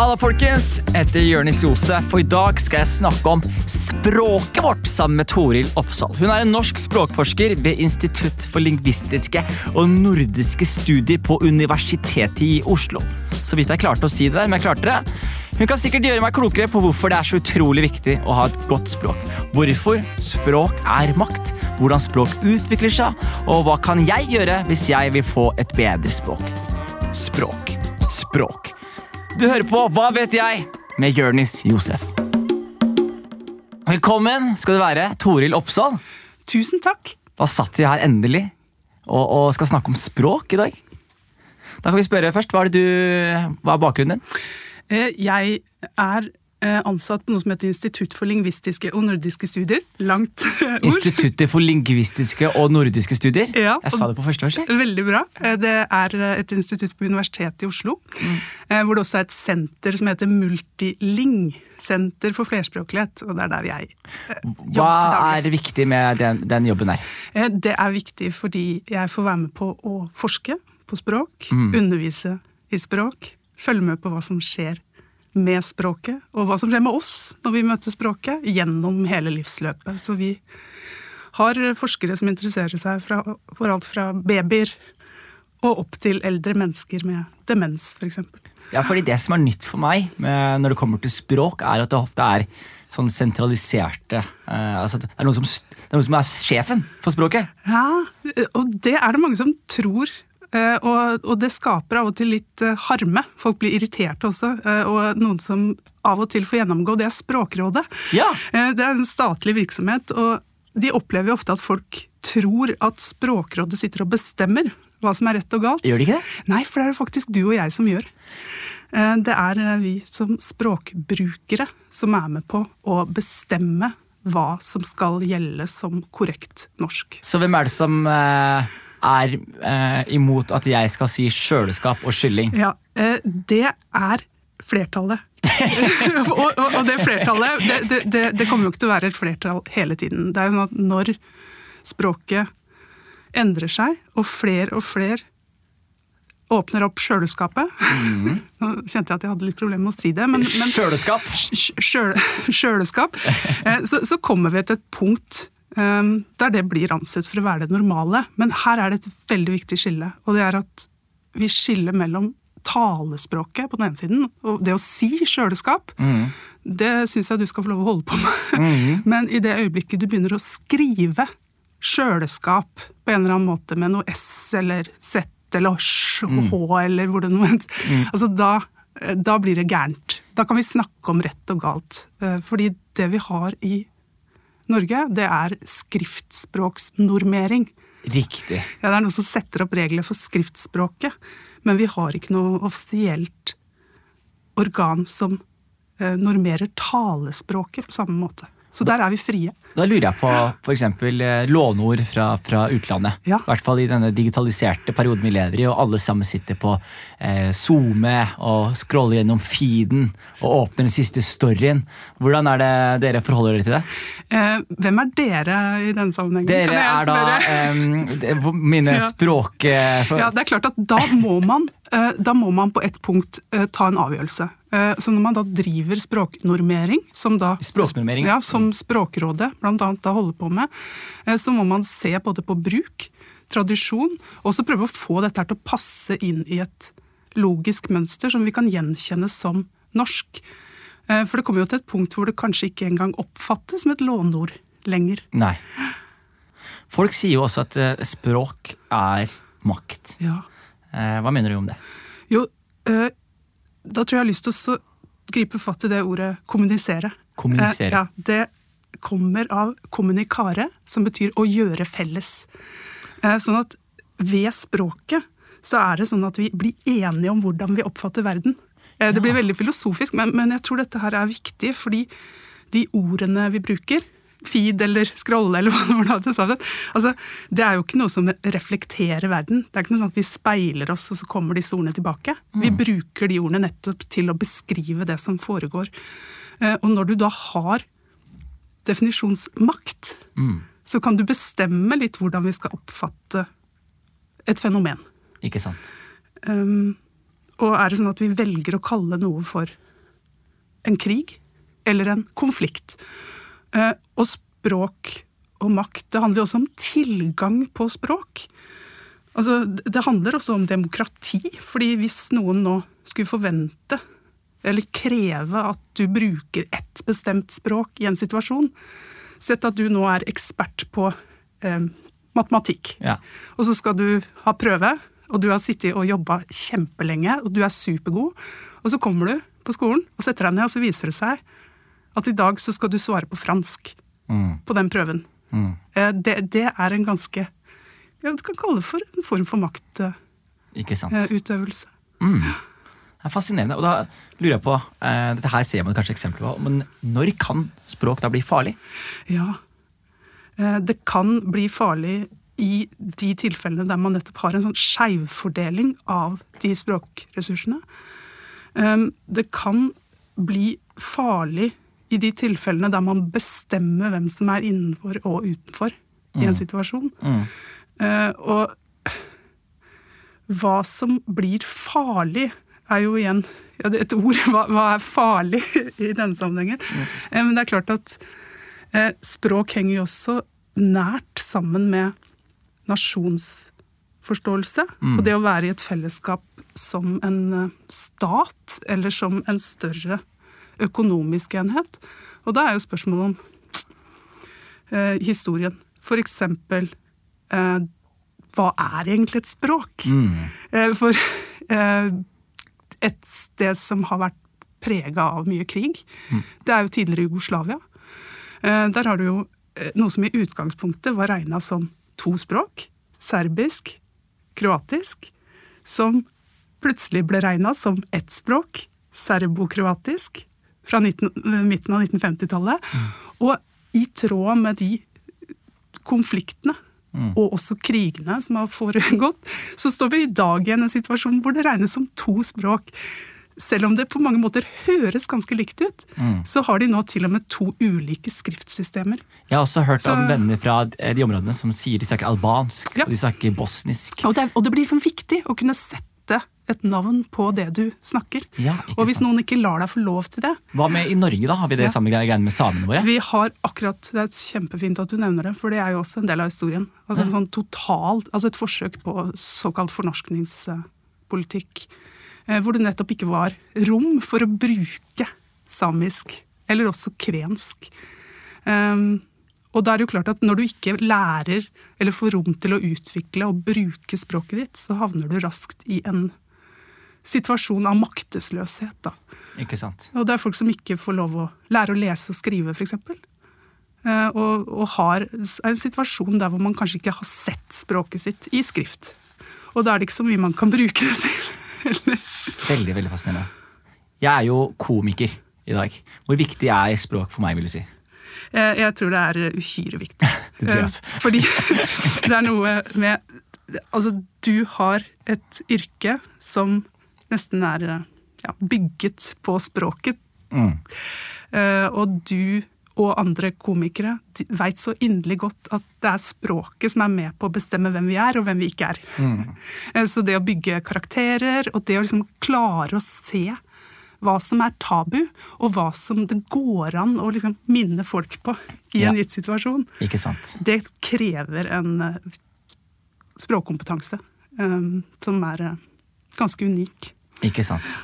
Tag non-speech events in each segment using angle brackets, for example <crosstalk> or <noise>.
Halla, folkens! Jeg heter Jonis Josef, og i dag skal jeg snakke om språket vårt sammen med Toril Oppsal. Hun er en norsk språkforsker ved Institutt for lingvistiske og nordiske studier på Universitetet i Oslo. Så vidt jeg klarte å si det der, men jeg klarte det. Hun kan sikkert gjøre meg klokere på hvorfor det er så utrolig viktig å ha et godt språk. Hvorfor språk er makt, hvordan språk utvikler seg, og hva kan jeg gjøre hvis jeg vil få et bedre språk. Språk. Språk. Du hører på Hva vet jeg? med Jørnis Josef. Velkommen skal du være, Toril Oppsal. Tusen takk. Da satt vi her endelig og, og skal snakke om språk i dag. Da kan vi spørre først, Hva er, du, hva er bakgrunnen din? Eh, Jeg er ansatt på noe som heter Institutt for lingvistiske og nordiske studier. Langt ord. Instituttet for lingvistiske og nordiske studier. Ja, jeg sa det på første vers. jeg. Veldig bra. Eh, Det er eh, et institutt på Universitetet i Oslo. mm. Hvor det også er et senter som heter Multiling. Senter for flerspråklighet. Og det er der jeg jobber. Hva er viktig med den, den jobben her? Eh, Det er viktig fordi jeg får være med på å forske på språk, undervise i språk, følge med på hva som skjer med språket, og hva som skjer med oss når vi møter språket, gjennom hele livsløpet. Så vi har forskere som interesserer seg fra, for alt fra babyer og opp til eldre mennesker med demens, f.eks. Ja, fordi Det som er nytt for meg når det kommer til språk, er at det ofte er sånn sentraliserte eh, altså Det er som, det er, noen som er sjefen for språket. Ja, og det er det mange som tror. Eh, Og, og det skaper av og til litt eh, harme. Folk blir irriterte også. eh, Og noen som av og til får gjennomgå, det er Språkrådet. Ja, Det er en statlig virksomhet, og de opplever jo ofte at folk tror at Språkrådet sitter og bestemmer hva som er rett og galt. Gjør de ikke det? Nei, for det er det faktisk du og jeg som gjør. Det er vi som språkbrukere som er med på å bestemme hva som skal gjelde som korrekt norsk. Så hvem er det som er eh, imot at jeg skal si kjøleskap og kylling? Ja, eh, det er flertallet. <laughs> og, og, og det flertallet, det, det, det, kommer jo ikke til å være et flertall hele tiden. Det er jo sånn at når språket endrer seg, og flere og flere åpner opp kjøleskapet <laughs> Nå kjente jeg at jeg hadde litt problemer med å si det, men, men Kjøleskap? kj- kjøl, kjøleskap, <laughs> eh, så, så kommer vi til et punkt der det blir ansett for å være det normale. Men her er det et veldig viktig skille, og det er at vi skiller mellom talespråket på den ene siden, og det å si kjøleskap, det syns jeg du skal få lov å holde på med. <laughs> Men i det øyeblikket du begynner å skrive kjøleskap på en eller annen måte med noe S eller Z eller H eller hvor det nå er, altså da, da blir det gærent. Da kan vi snakke om rett og galt. Eh, Fordi det vi har i Norge, det er skriftspråksnormering. Riktig. Ja, det er noen som setter opp regler for skriftspråket, men vi har ikke noe offisielt organ som eh, normerer talespråket på samme måte. Så der er vi frie. Da lurer jeg på f.eks. låneord fra, fra utlandet. Ja. I hvert fall i denne digitaliserte perioden vi lever i, og alle sammen sitter på eh, SoMe og scroller gjennom feeden og åpner den siste storyen. Hvordan er det dere forholder dere til det? Eh, hvem er dere i denne sammenhengen? Dere er da em, mine <laughs> Ja. språk... eh, for, Ja, det er klart at da må man, eh, da må man på et punkt eh, ta en avgjørelse. Eh, Så når man da driver språknormering, som da Språknormering. Ja, som Språkrådet annet da holder på med, eh, så må man se både på bruk, tradisjon, og så prøve å få dette her til å passe inn i et logisk mønster som vi kan gjenkjenne som norsk. Eh, For det kommer jo til et punkt hvor det kanskje ikke engang oppfattes som et låneord lenger. Nei. Folk sier jo også at eh, språk er makt. Ja. Eh, hva mener du om det? Jo, eh, da tror jeg jeg har lyst til å så gripe fatt i det ordet kommunisere. Kommunisere. Eh, ja, det kommer av kommunikare, som betyr å gjøre felles. Eh, sånn at ved språket så er det sånn at vi blir enige om hvordan vi oppfatter verden. Det blir veldig filosofisk, men, men jeg tror dette her er viktig, fordi de ordene vi bruker, feed eller scrolle eller <laughs> hva det var altså, det er jo ikke noe som reflekterer verden. Det er ikke noe sånn at vi speiler oss, og så kommer disse ordene tilbake. Vi bruker de ordene nettopp til å beskrive det som foregår. Eh, Og når du da har definisjonsmakt, så kan du bestemme litt hvordan vi skal oppfatte et fenomen. Ikke sant? Um, og er det sånn at vi velger å kalle noe for en krig eller en konflikt. Eh, og språk og makt, det handler jo også om tilgang på språk. Altså, det handler også om demokrati, fordi hvis noen nå skulle forvente eller kreve at du bruker ett bestemt språk i en situasjon, sett at du nå er ekspert på eh, matematikk, Ja. og så skal du ha prøve, og du har sittet og jobba kjempelenge, og du er supergod, og så kommer du på skolen og setter deg ned, og så viser det seg at i dag så skal du svare på fransk Mm. på den prøven. Mm. Eh, Det, det er en ganske ja, Du kan kalle det for en form for Ikke sant. maktutøvelse. Mm. Det er fascinerende. Og da lurer jeg på, eh, Dette her ser man kanskje eksempler på, men når kan språk da bli farlig? Ja. Eh, Det kan bli farlig i de tilfellene der man nettopp har en sånn skeivfordeling av de språkressursene. Um, Det kan bli farlig i de tilfellene der man bestemmer hvem som er innenfor og utenfor i en situasjon. Mm. Uh, Og hva som blir farlig, er jo igjen ja, et ord. <laughs> Hva, hva er farlig i denne sammenhengen? Eh, Men det er klart at uh, språk henger jo også nært sammen med nasjonsforståelse. Og det å være i et fellesskap som en stat, eller som en større økonomisk enhet. Og da er jo spørsmålet om eh, historien. For eksempel eh, hva er egentlig et språk? Eh, For eh, et sted som har vært prega av mye krig, det er jo tidligere Jugoslavia. Eh, Der har du jo eh, noe som i utgangspunktet var regna som to språk, serbisk, kroatisk, som plutselig ble regna som ett språk, serbo-kroatisk, fra 19, midten av 1950-tallet. Og i tråd med de konfliktene og også krigene som har foregått, så står vi i dag i en situasjon hvor det regnes som to språk. Selv om det på mange måter høres ganske likt ut, så har de nå til og med to ulike skriftsystemer. Jeg har også hørt Så- om venner fra de områdene som sier de snakker albansk Ja. og de snakker bosnisk. Og det, og det blir liksom viktig å kunne sette et navn på det du snakker. Ja, og hvis sant. noen ikke lar deg få lov til det Hva med i Norge, da? Har vi det Ja. samme greiene med samene våre? Vi har akkurat, Det er kjempefint at du nevner det, for det er jo også en del av historien. Altså en sånn total, altså Et forsøk på såkalt fornorskningspolitikk. eh, Hvor det nettopp ikke var rom for å bruke samisk, eller også kvensk. Um, og da er det jo klart at når du ikke lærer eller får rom til å utvikle og bruke språket ditt, så havner du raskt i en situasjon av maktesløshet. da. Ikke sant? Og det er folk som ikke får lov å lære å lese og skrive, f.eks. Eh, og, og har en situasjon der hvor man kanskje ikke har sett språket sitt i skrift. Og da er det ikke så mye man kan bruke det til. <laughs> Veldig, veldig fascinerende. Jeg er jo komiker i dag. Hvor viktig er språk for meg, vil du si? Jeg, jeg tror det er uhyre viktig. <laughs> Det tror jeg Eh, også. Fordi <laughs> det er noe med Altså, du har et yrke som nesten er eh, ja, bygget på språket. Mm. Eh, og du og andre komikere veit så inderlig godt at det er språket som er med på å bestemme hvem vi er, og hvem vi ikke er. <laughs> Eh, Så det å bygge karakterer, og det å liksom klare å se hva som er tabu, og hva som det går an å liksom minne folk på i en gitt situasjon, det krever en språkkompetanse um, som er ganske unik. Ikke sant?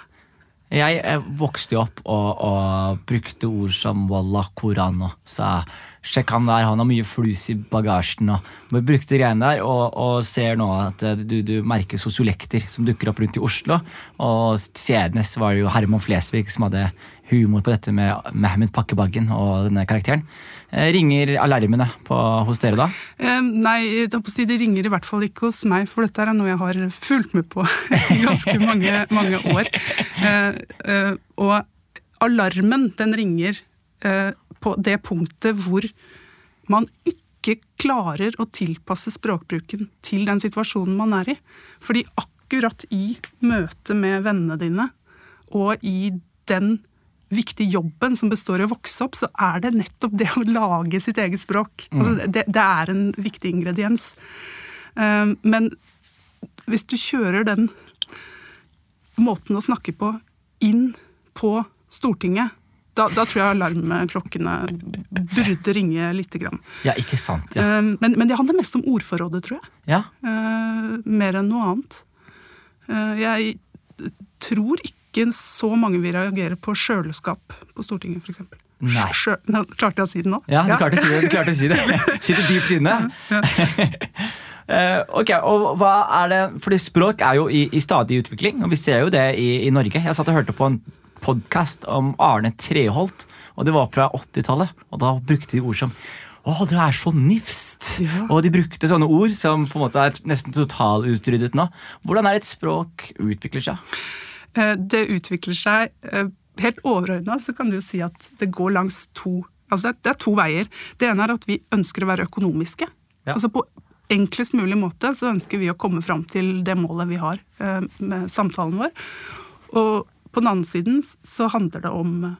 Jeg eh, vokste jo opp og, og brukte ord som wallah, koran og sa sjekk han der, han har mye flus i bagasjen. og brukte greiene der, og, og ser nå at eh, du, du merker sosiolekter som dukker opp rundt i Oslo. Og senest var det jo Herman Flesvig som hadde humor på dette med Mehmet Pakkebaggen og denne karakteren. Eh, ringer alarmene på, hos dere da? Eh, nei, det ringer i hvert fall ikke hos meg, for dette er noe jeg har fulgt med på i ganske mange, mange år. <laughs> Eh, eh, og alarmen, den ringer på det punktet hvor man ikke klarer å tilpasse språkbruken til den situasjonen man er i. Fordi akkurat i møte med vennene dine, og i den viktige jobben som består i å vokse opp, så er det nettopp det å lage sitt eget språk. Altså, det, det er en viktig ingrediens. Um, men hvis du kjører den måten å snakke på inn på Stortinget, Da, da tror jeg alarmklokkene burde ringe lite grann. Ja, ikke sant. Ja. Eh, Men, men det handler mest om ordforrådet, tror jeg. ja. Eh, mer enn noe annet. Eh, jeg tror ikke så mange vil reagere på sjøleskap på Stortinget, f.eks. Nei. Klarte jeg å si det nå? Ja, du klarte å si det. Du klarte å si det. <laughs> Sitter dypt inne. <laughs> Eh, ok, og hva er det Fordi språk er jo i, i stadig utvikling, og vi ser jo det i, i Norge. Jeg satt og hørte på en podkast om Arne Treholt, og det var fra 80-tallet. Og da brukte de ord som å, det er så nifst! Ja. Og de brukte sånne ord som på en måte er nesten totalutryddet nå. Hvordan er et språk utvikler seg? Eh, Det utvikler seg eh, Helt overordna så kan du jo si at det går langs to Altså det er- to veier. Det ene er at vi ønsker å være økonomiske. Ja. Altså på enklest mulig måte så ønsker vi å komme fram til det målet vi har eh, med samtalen vår. Og på den andre siden så handler det om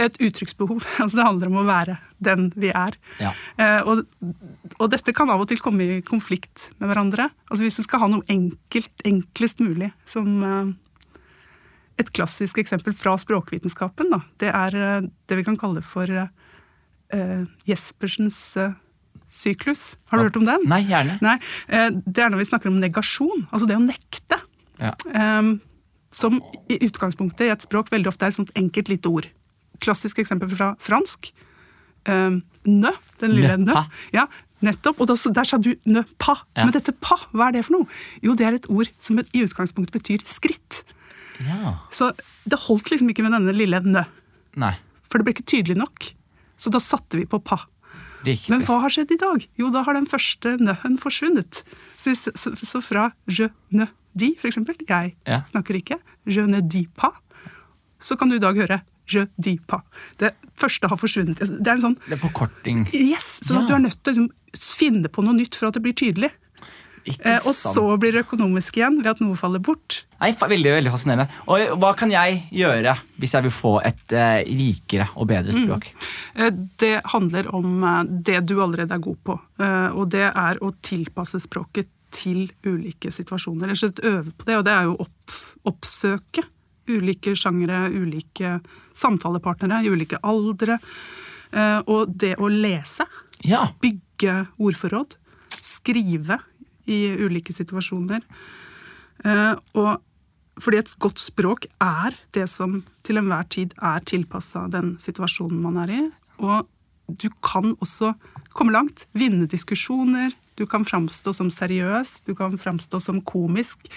et uttrykksbehov. <laughs> Altså det handler om å være den vi er. Ja. Eh, og, og dette kan av og til komme i konflikt med hverandre. Altså Hvis du skal ha noe enkelt, enklest mulig, som eh, et klassisk eksempel fra språkvitenskapen, da, det er eh, det vi kan kalle for eh, Jespersens eh, syklus. Har du hørt om den? Nei, gjerne. Nei, eh, Det er når vi snakker om negasjon, altså det å nekte. Ja. Ehm, som i utgangspunktet i et språk veldig ofte er et sånt enkelt lite ord. Klassisk eksempel fra fransk. Um, nø, den lille nø. Ja, nettopp. Og da, der sa du nø pa. Ja. Men dette pa, hva er det for noe? Jo, det er et ord som i utgangspunktet betyr skritt. ja. Så det holdt liksom ikke med denne lille nø, Nei, for det ble ikke tydelig nok. Så da satte vi på pa. Riktig. Men hva har skjedd i dag? Jo, da har den første nø-en forsvunnet. Så, så, så fra je ne di, for eksempel, jeg Ja. snakker ikke, je ne di pa, så kan du i dag høre je di pa. Det første har forsvunnet. Det er en sånn Det er forkorting. Yes! Så Ja. du er nødt til å liksom, finne på noe nytt for at det blir tydelig. Eh, og så blir det økonomisk igjen ved at noe faller bort. Nei, veldig, veldig fascinerende. Og hva kan jeg gjøre hvis jeg vil få et eh, rikere og bedre språk? Mm. Det handler om eh, det du allerede er god på, eh, og det er å tilpasse språket til ulike situasjoner. Rett og slett øve på det, og det er jo å opp, oppsøke ulike sjangere, ulike samtalepartnere i ulike aldre. Og det å lese, Ja. bygge ordforråd, skrive i ulike situasjoner. Eh, Og fordi et godt språk er det som til enhver tid er tilpassa den situasjonen man er i. Og du kan også komme langt, vinne diskusjoner. Du kan framstå som seriøs, du kan framstå som komisk,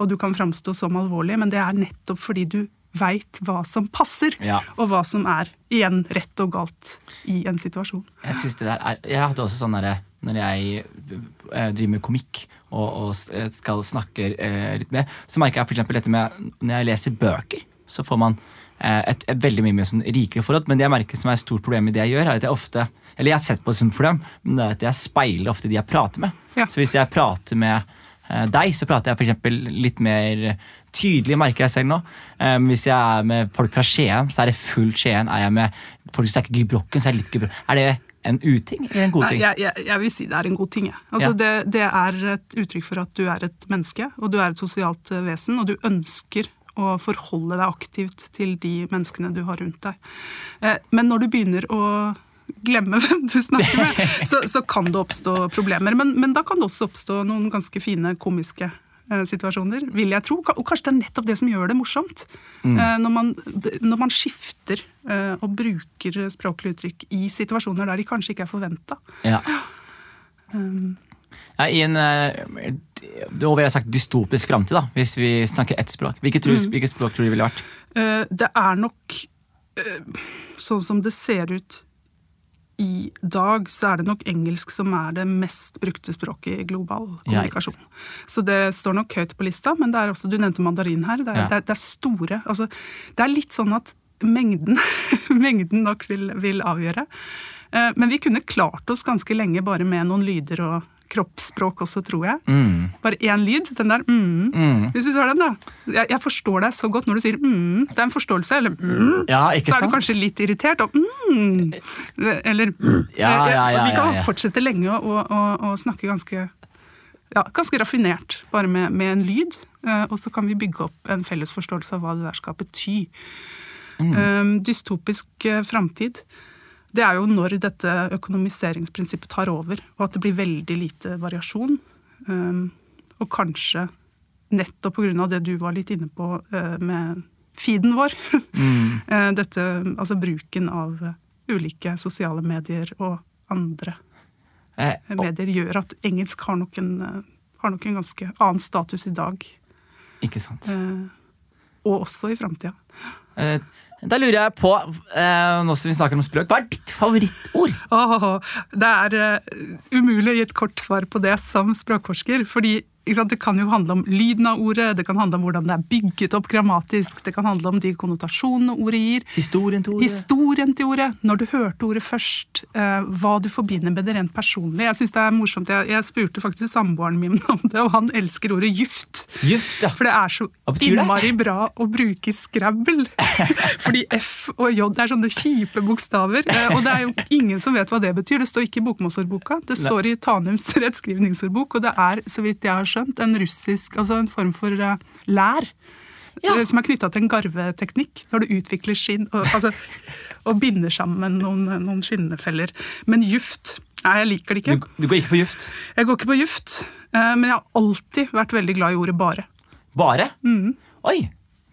og du kan framstå som alvorlig, men det er nettopp fordi du veit hva som passer, Ja. og hva som er igjen rett og galt i en situasjon. Jeg synes det der er Jeg hadde også sånn derre når jeg eh, driver med komikk og, og eh, skal snakke eh, litt mer, så merker jeg eksempel dette med Når jeg leser bøker, så får man et, et veldig mye mer sånn rikere forhold. Men det jeg merker som er et stort problem i det jeg gjør, er at jeg ofte Eller jeg har sett på det som problem, men det er at jeg speiler ofte de jeg prater med. Ja. Så hvis jeg prater med deg, så prater jeg eksempel litt mer tydelig, merker jeg selv nå. Eh, hvis jeg er med folk fra Skien, så er det fullt Skien. Er jeg med folk som snakker Gybrokken, så er det litt Gybrokken. Er det en uting eller en god ting? Jeg, jeg, jeg vil si det er en god ting. Altså, Ja. det, det er et uttrykk for at du er et menneske, og du er et sosialt eh, vesen, og du ønsker å forholde deg aktivt til de menneskene du har rundt deg. Eh, Men når du begynner å glemme <laughs> hvem du snakker med, så, så kan det oppstå problemer. Men, men da kan det også oppstå noen ganske fine komiske situasjoner, vil jeg tro. Og kanskje det er nettopp det som gjør det morsomt. Mm. Når, man, når man skifter eh, og bruker språklige uttrykk i situasjoner der de kanskje ikke er forventa. Ja. <gasps> Ja, I en det vil jeg sagt dystopisk framtid, da, hvis vi snakker ett språk, hvilket, tror, hvilket språk tror du det ville vært? Eh, Det er nok eh, sånn som det ser ut i dag, så er det nok engelsk som er det mest brukte språket i global Ja, kommunikasjon. Så det står nok høyt på lista, men det er også, du nevnte mandarin her. Det er, Ja. det er, det er store altså, Det er litt sånn at mengden, <laughs> mengden nok vil, vil avgjøre. Eh, Men vi kunne klart oss ganske lenge bare med noen lyder og kroppsspråk også, tror jeg. Mm. Bare én lyd. Den der mm. Mm. Hvis du tar den, da. Jeg, jeg forstår deg så godt når du sier mm. Det er en forståelse. Eller mm. Ja, Så er du kanskje litt irritert. Og mm. Eller Ja, ja, ja, Vi kan fortsette lenge å, snakke ganske ja, ganske raffinert, bare med, med en lyd. eh, Og så kan vi bygge opp en felles forståelse av hva det der skal bety. Um, dystopisk uh, framtid. Det er jo når dette økonomiseringsprinsippet tar over, og at det blir veldig lite variasjon. Um, og kanskje nettopp pga. det du var litt inne på uh, med feeden vår. Mm. uh, <laughs> dette, altså bruken av ulike sosiale medier og andre eh, og, medier gjør at engelsk har nok, en, har nok, en, ganske annen status i dag. Ikke sant. og også i framtida. Da lurer jeg på, eh, nå som vi snakker om språk, hva er ditt favorittord? Oh, det er uh, umulig å gi et kort svar på det som språkforsker. fordi det kan jo handle om lyden av ordet, det kan handle om hvordan det er bygget opp grammatisk, det kan handle om de konnotasjonene ordet gir. Historien til ordet. Historien til ordet. Når du hørte ordet først. Eh, hva du forbinder med det rent personlig. Jeg synes det er morsomt. Jeg, jeg spurte faktisk samboeren min om det, og han elsker ordet juft. Juft, ja. For det er så innmari bra å bruke Scrabble. <laughs> Fordi F og J er sånne kjipe bokstaver. Eh, og det er jo ingen som vet hva det betyr. Det står ikke i bokmålsordboka. Det står i Tanums rettskrivningsordbok, og det er, så vidt jeg har skjønt, skjønt, en russisk altså en form for uh, lær. Ja. Eh, som er knytta til en garveteknikk, når du utvikler skinn og, altså, og binder sammen noen, noen skinnefeller. Men juft Nei, jeg liker det ikke. Du, du, går ikke på juft? Jeg går ikke på juft. Uh, men jeg har alltid vært veldig glad i ordet bare. Bare? Mm. Oi!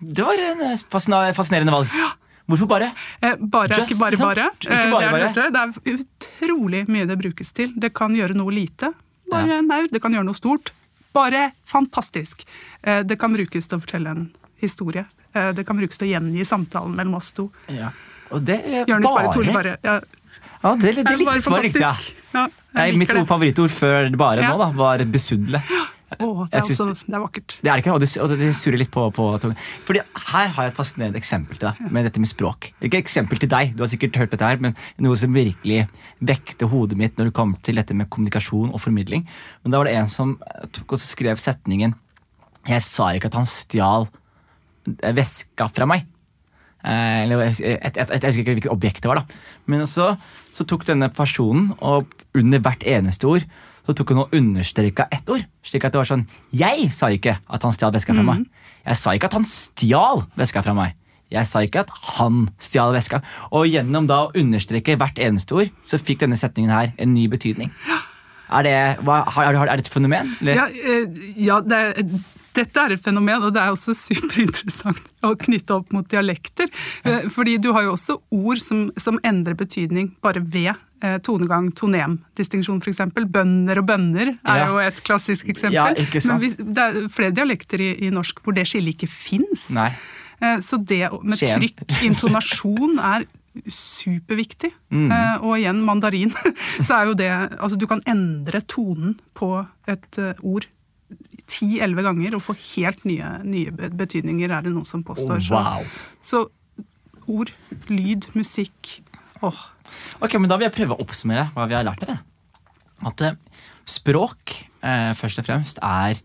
Det var en fascinerende valg. Ja. Hvorfor bare? Eh, bare er ikke bare liksom? bare. Ikke bare, bare. Det, er, det er utrolig mye det brukes til. Det kan gjøre noe lite. Bare ja. maur. Det kan gjøre noe stort. Bare fantastisk. Eh, det kan brukes til å fortelle en historie. Eh, det kan brukes til å gjengi samtalen mellom oss to. Ja. Og det er Jørnes bare, bare. Ja. Ja, det, det, det likte jeg riktig. Ja. Ja, jeg Mitt favorittord før bare nå da, var besudle. Oh, det, er også, det, er vakkert. Det er ikke, og det, og det surrer litt på, på Fordi Her har jeg et fascinerende eksempel til deg med dette med språk. Ikke eksempel til deg, du har sikkert hørt dette her, men noe som virkelig vekte hodet mitt når det kom til dette med kommunikasjon og formidling. Men Da var det en som skrev setningen Jeg sa ikke at han stjal veska fra meg. Eh, eller jeg, husker ikke hvilket objekt det var. da Men så, så tok denne personen, og under hvert eneste ord så tok hun og understreka ett ord. slik at det var sånn, Jeg sa ikke at han stjal veska fra meg. Jeg sa ikke at han stjal veska fra meg. Jeg sa ikke at han stjal veska. Og gjennom da å understreke hvert eneste ord, så fikk denne setningen her en ny betydning. Er det, hva, er, er det et fenomen? Eller? Ja, eh, ja det er, dette er et fenomen, og det er også superinteressant å knytte opp mot dialekter. Ja. Eh, fordi du har jo også ord som, som endrer betydning bare ved tonegang, tonemdistinksjon f.eks. Bønder og bønner er ja. jo et klassisk eksempel. Ja, ikke sant. Men hvis, det er flere dialekter i, i norsk hvor det skillet ikke fins. Eh, så det med Skien. trykk, intonasjon, <laughs> er superviktig. Mm. Eh, og igjen mandarin. <laughs> så er jo det Altså, du kan endre tonen på et ord ti-elleve ganger og få helt nye, nye, betydninger, er det noen som påstår. Oh, wow. Så, så ord, lyd, musikk åh. Ok, men Da vil jeg prøve å oppsummere hva vi har lært dere. At eh, språk eh, først og fremst er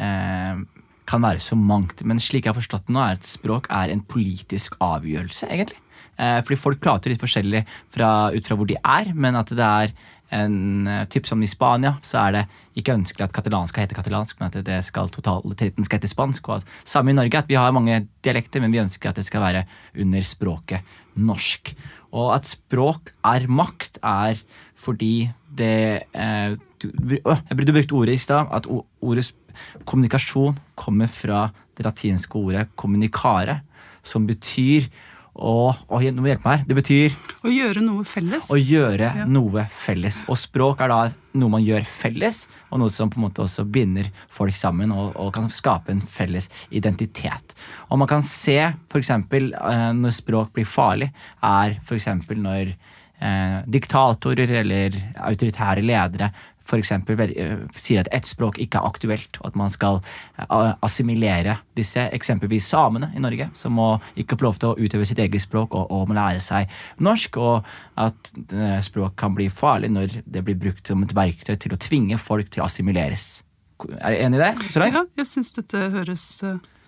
eh, kan være så mangt. Men slik jeg har forstått det nå, er at språk er en politisk avgjørelse, egentlig. Eh, fordi folk prater litt forskjellig fra, ut fra hvor de er, men at det er en uh, typ som i Spania, så er det ikke ønskelig at katalansk skal hete katalansk, men at det skal totaliteten skal hete spansk. Og at, samme i Norge, at vi har mange dialekter, men vi ønsker at det skal være under språket norsk. Og at språk er makt, er fordi det eh, du, uh, Jeg brukte ordet i stad, at ordet kommunikasjon kommer fra det latinske ordet kommunikare, som betyr nå må hjelpe meg. Det betyr Å gjøre noe felles. Å gjøre ja. noe felles. Og språk er da noe man gjør felles, og noe som på en måte også binder folk sammen og, og kan skape en felles identitet. Og man kan se f.eks. Eh, når språk blir farlig, er f.eks. når eh, diktatorer eller autoritære ledere f.eks. eksempel sier at ett språk ikke er aktuelt, og at man skal eh, assimilere disse, eksempelvis samene i Norge, som må ikke få lov til å utøve sitt eget språk og, og må lære seg norsk, og at eh, språk kan bli farlig når det blir brukt som et verktøy til å tvinge folk til å assimileres. Er du enig i det? Ja, jeg syns dette høres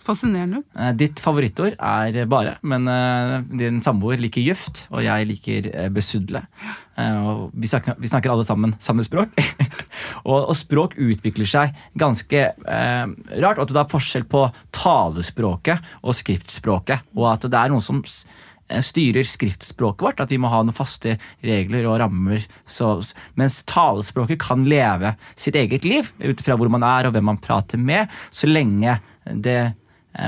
Fascinerende. Eh, ditt favorittord er bare, men uh, din samboer liker juft, og jeg liker uh, besudle. Vi, snakker, vi, snakker, alle sammen samme språk. <laughs> og, og, språk utvikler seg ganske rart, og at det er forskjell på talespråket og skriftspråket. Og at det er noen som eh, styrer skriftspråket vårt, at vi må ha noen faste regler og rammer. Så, mens talespråket kan leve sitt eget liv ut fra hvor man er og hvem man prater med, så lenge det eh,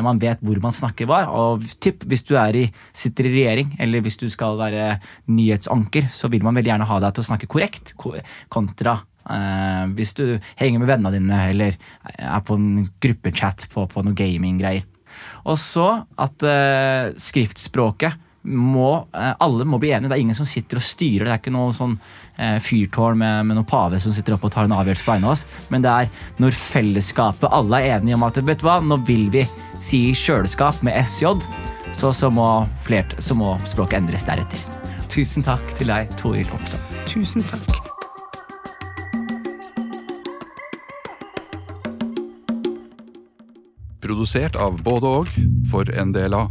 man vet hvor man snakker hva. Og typ, hvis du i, sitter i regjering, eller hvis du skal være nyhetsanker, så vil man veldig gjerne ha deg til å snakke korrekt, kontra eh, hvis du henger med vennene dine, eller er på en gruppechat på, på noe gaminggreier. Og så at uh, skriftspråket må, uh, alle må bli enige. Det er ingen som sitter og styrer. Det er ikke noe sånn uh, fyrtårn med, med noen pave som sitter oppe og tar en avgjørelse på vegne av oss. Men det er når fellesskapet, alle er enige om at vet du hva, nå vil vi si kjøleskap med SJ, så, så, må, flert, så må språket endres deretter. Tusen takk til deg, Toril Oppsal. Tusen takk. Produsert av både og for NDLA.